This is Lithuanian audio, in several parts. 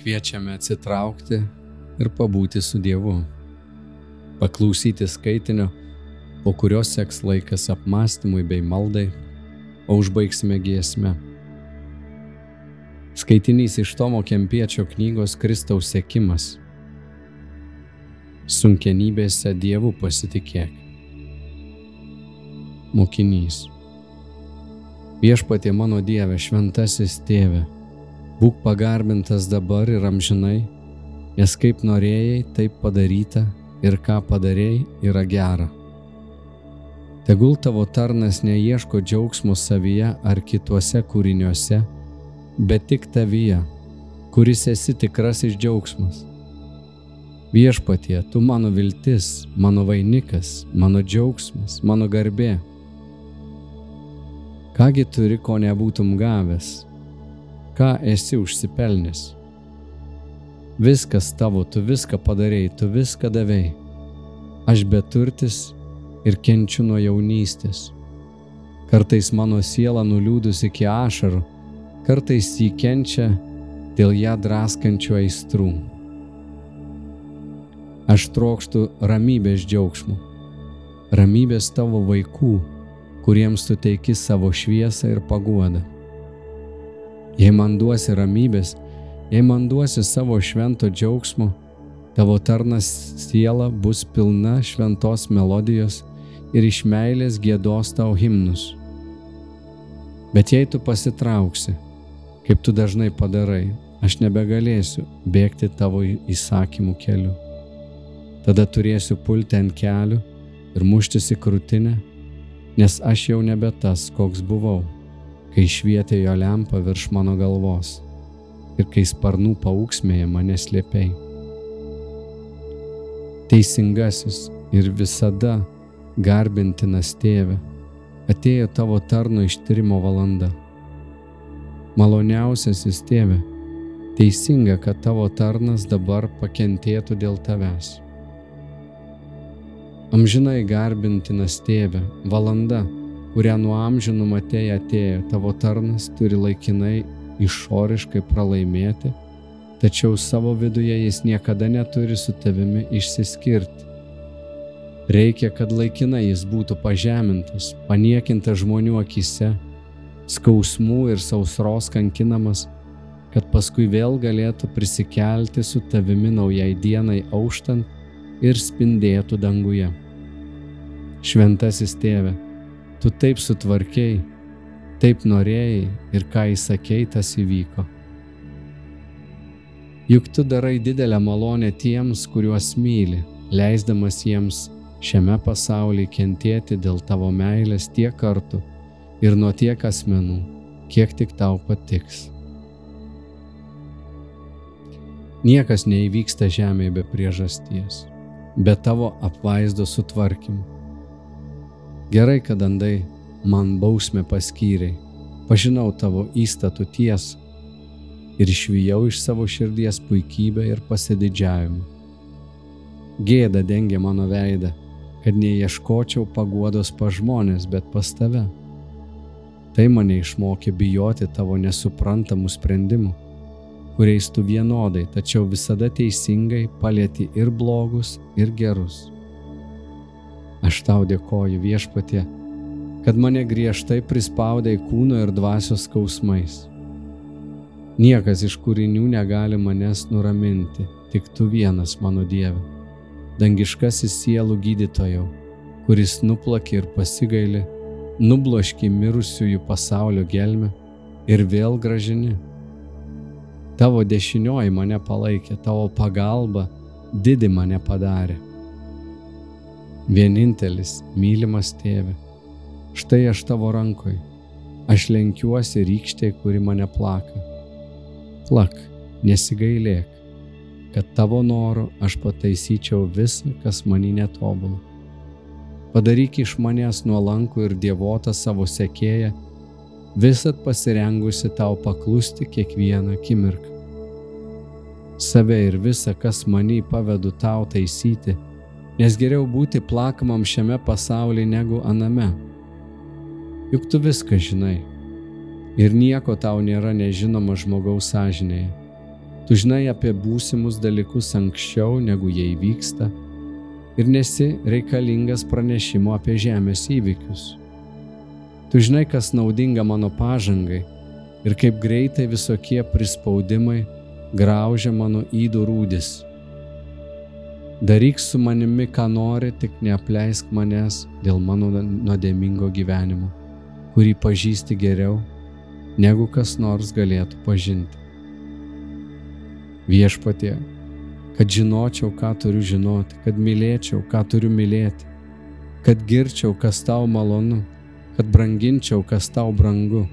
kviečiame atsitraukti ir pabūti su Dievu. Paklausyti skaitinio, po kurio seks laikas apmąstymui bei maldai, o užbaigsime giesmę. Skaitinys iš Tomo Kempiečio knygos Kristaus sėkimas. Sunkenybėse Dievu pasitikėk. Mokinys. Viešpatie mano Dieve, šventasis tėve, būk pagarbintas dabar ir amžinai, nes kaip norėjai, taip padaryta ir ką padarėjai yra gera. Tegul tavo tarnas neieško džiaugsmo savyje ar kituose kūriniuose, bet tik tavyje, kuris esi tikrasis džiaugsmas. Viešpatie, tu mano viltis, mano vainikas, mano džiaugsmas, mano garbė. Kągi turi, ko nebūtum gavęs, ką esi užsipelnęs. Viskas tavo, tu viską padarėjai, tu viską davėjai. Aš beturtis ir kenčiu nuo jaunystės. Kartais mano siela nuliūdus iki ašarų, kartais jį kenčia dėl ją draskančių aistrų. Aš trokštų ramybės džiaugsmų, ramybės tavo vaikų, kuriems tu teiki savo šviesą ir paguodą. Jei man duosi ramybės, Jei man duosi savo švento džiaugsmo, tavo tarnas siela bus pilna šventos melodijos ir iš meilės gėdos tau himnus. Bet jei tu pasitrauksi, kaip tu dažnai padarai, aš nebegalėsiu bėgti tavo įsakymų keliu. Tada turėsiu pulti ant kelių ir muštis į krūtinę, nes aš jau nebe tas, koks buvau, kai švietė jo lempa virš mano galvos ir kai sparnų paauksmėje mane slėpiai. Teisingasis ir visada garbintinas tėve, atėjo tavo tarno ištirimo valanda. Maloniausiasis tėve, teisinga, kad tavo tarnas dabar pakentėtų dėl tavęs. Amžinai garbintinas tėve, valanda, kurią nuo amžių numatėjai atėjo, tavo tarnas turi laikinai išoriškai pralaimėti, tačiau savo viduje jis niekada neturi su tavimi išsiskirti. Reikia, kad laikinai jis būtų pažemintas, paniekintas žmonių akise, skausmų ir sausros kankinamas, kad paskui vėl galėtų prisikelti su tavimi naujai dienai auštant ir spindėtų danguje. Šventasis tėve, tu taip sutvarkiai, taip norėjai ir ką įsakei, tas įvyko. Juk tu darai didelę malonę tiems, kuriuos myli, leisdamas jiems šiame pasaulyje kentėti dėl tavo meilės tiek kartų ir nuo tiek asmenų, kiek tik tau patiks. Niekas neįvyksta žemėje be priežasties, be tavo apvaizdo sutvarkymų. Gerai, kad andai man bausmę paskyriai, pažinau tavo įstatų tiesą ir išvijau iš savo širdies puikybę ir pasididžiavimą. Gėda dengia mano veidą, kad neieškočiau paguodos pa žmonės, bet pas tave. Tai mane išmokė bijoti tavo nesuprantamų sprendimų, kuriais tu vienodai, tačiau visada teisingai palėti ir blogus, ir gerus. Aš tau dėkoju viešpatie, kad mane griežtai prispaudė kūno ir dvasios skausmais. Niekas iš kūrinių negali manęs nuraminti, tik tu vienas mano Dieve, dangiškasis sielų gydytojau, kuris nuplakė ir pasigaili, nubloški mirusiųjų pasaulio gelmę ir vėl gražini. Tavo dešinioji mane palaikė, tavo pagalba didi mane padarė. Vienintelis mylimas tėve Štai aš tavo rankoj, aš lenkiuosi rykštė, kuri mane plaka. Plak, nesigailėk, kad tavo noru aš pataisyčiau visą, kas manį netobulą. Padaryk iš manęs nuolankų ir dievotą savo sekėją, visat pasirengusi tau paklusti kiekvieną akimirką. Save ir visą, kas manį pavedu tau taisyti, nes geriau būti plakamam šiame pasaulyje negu aname juk tu viską žinai. Ir nieko tau nėra nežinoma žmogaus sąžinėje. Tu žinai apie būsimus dalykus anksčiau, negu jie įvyksta ir nesi reikalingas pranešimo apie žemės įvykius. Tu žinai, kas naudinga mano pažangai ir kaip greitai visokie prispaudimai graužia mano įdų rūdis. Daryk su manimi, ką nori, tik neapleisk manęs dėl mano nuodėmingo gyvenimo, kurį pažįsti geriau, negu kas nors galėtų pažinti. Viešpatie, kad žinočiau, ką turiu žinoti, kad mylėčiau, ką turiu mylėti, kad girčiau, kas tau malonu, kad branginčiau, kas tau brangu,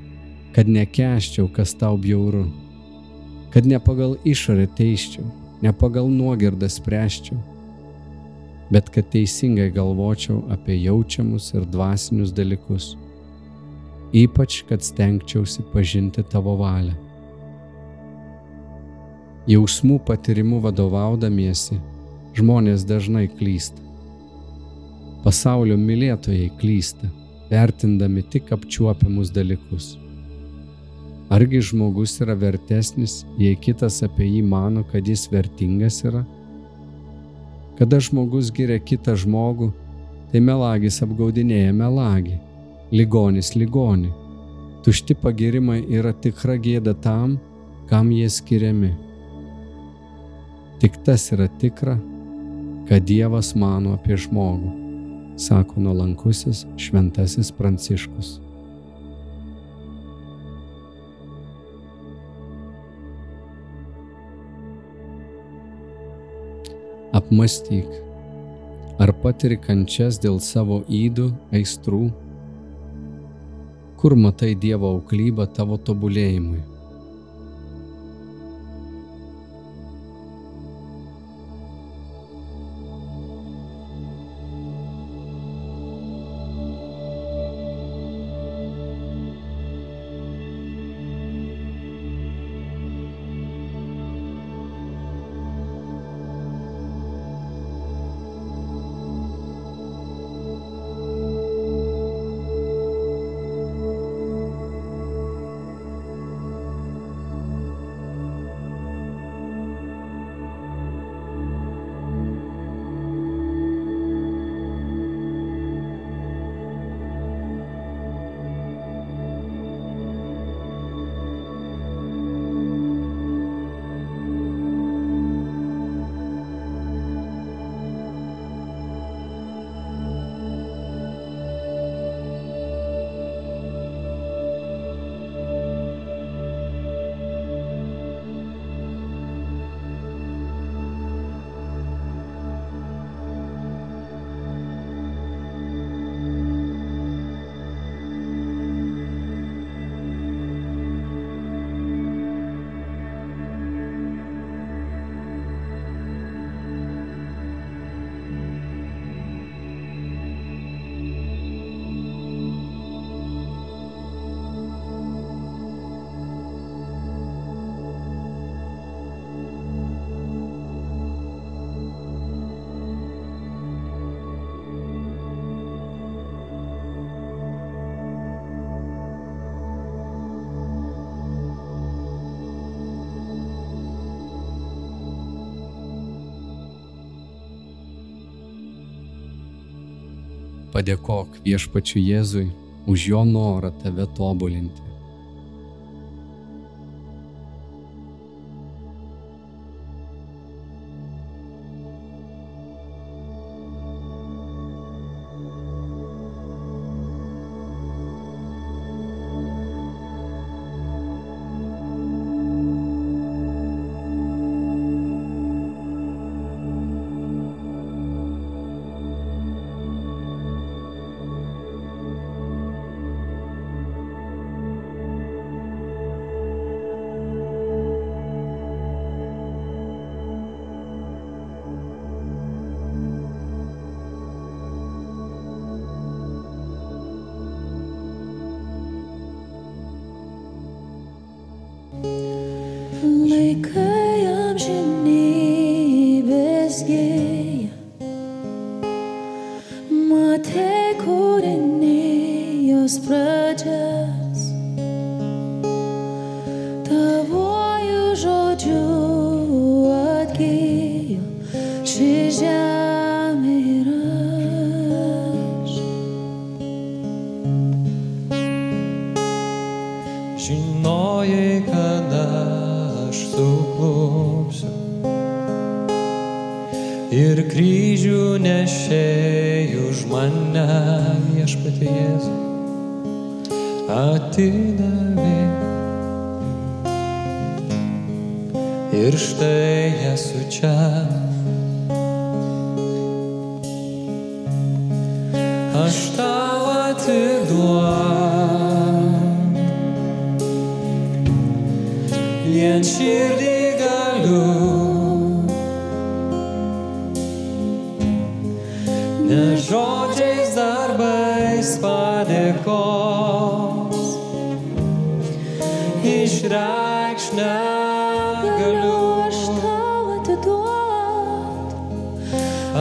kad nekeščiau, kas tau bjauru, kad ne pagal išorę teiščiau, ne pagal nuogirdą spręščiau bet kad teisingai galvočiau apie jaučiamus ir dvasinius dalykus, ypač kad stengčiausi pažinti tavo valią. Jausmų patirimu vadovaudamiesi žmonės dažnai klysta. Pasaulio mylėtojai klysta, vertindami tik apčiuopiamus dalykus. Argi žmogus yra vertesnis, jei kitas apie jį mano, kad jis vertingas yra? Kada žmogus giria kitą žmogų, tai melagis apgaudinėja melagį, ligonis ligonį. Tušti pagirimai yra tikra gėda tam, kam jie skiriami. Tik tas yra tikra, kad Dievas mano apie žmogų, sako nuolankusis šventasis Pranciškus. Apmastyk, ar patiri kančias dėl savo įdų, aistrų, kur matai Dievo auklybą tavo tobulėjimui. Padėkok viešpačiu Jėzui už jo norą tave tobulinti. mate kūrinijos pradžias, tavojų žodžių atgyjo ši žemė ir aš. Žinojai, kada aš suklupsiu ir kryžių nešėjai už mane viešpatį Jėzų atidavė. Ir štai esu čia. Aš tau atiduodu.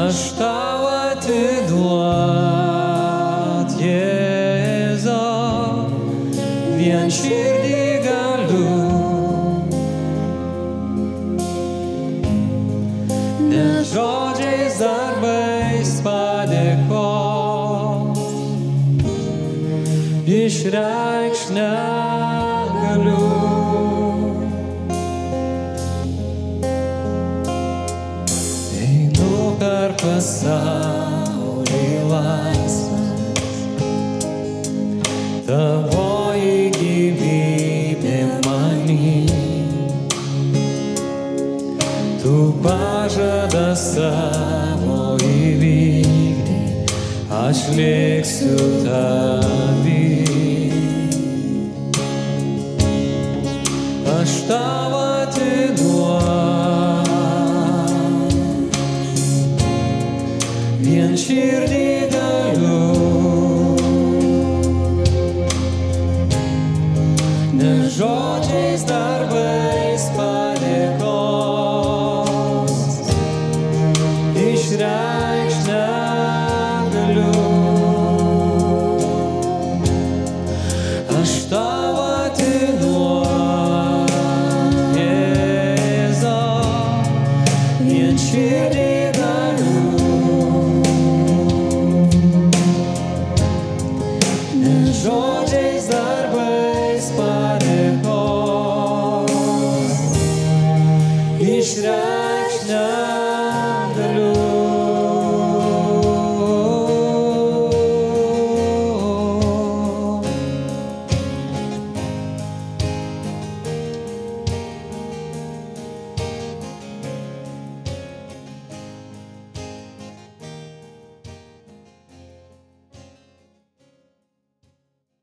Naštava te glad je za vjenčir pasaulį laisvas, tavoji gyvybė manį. Tu pažadą savo įvykdį, aš liksiu tavį. Israel.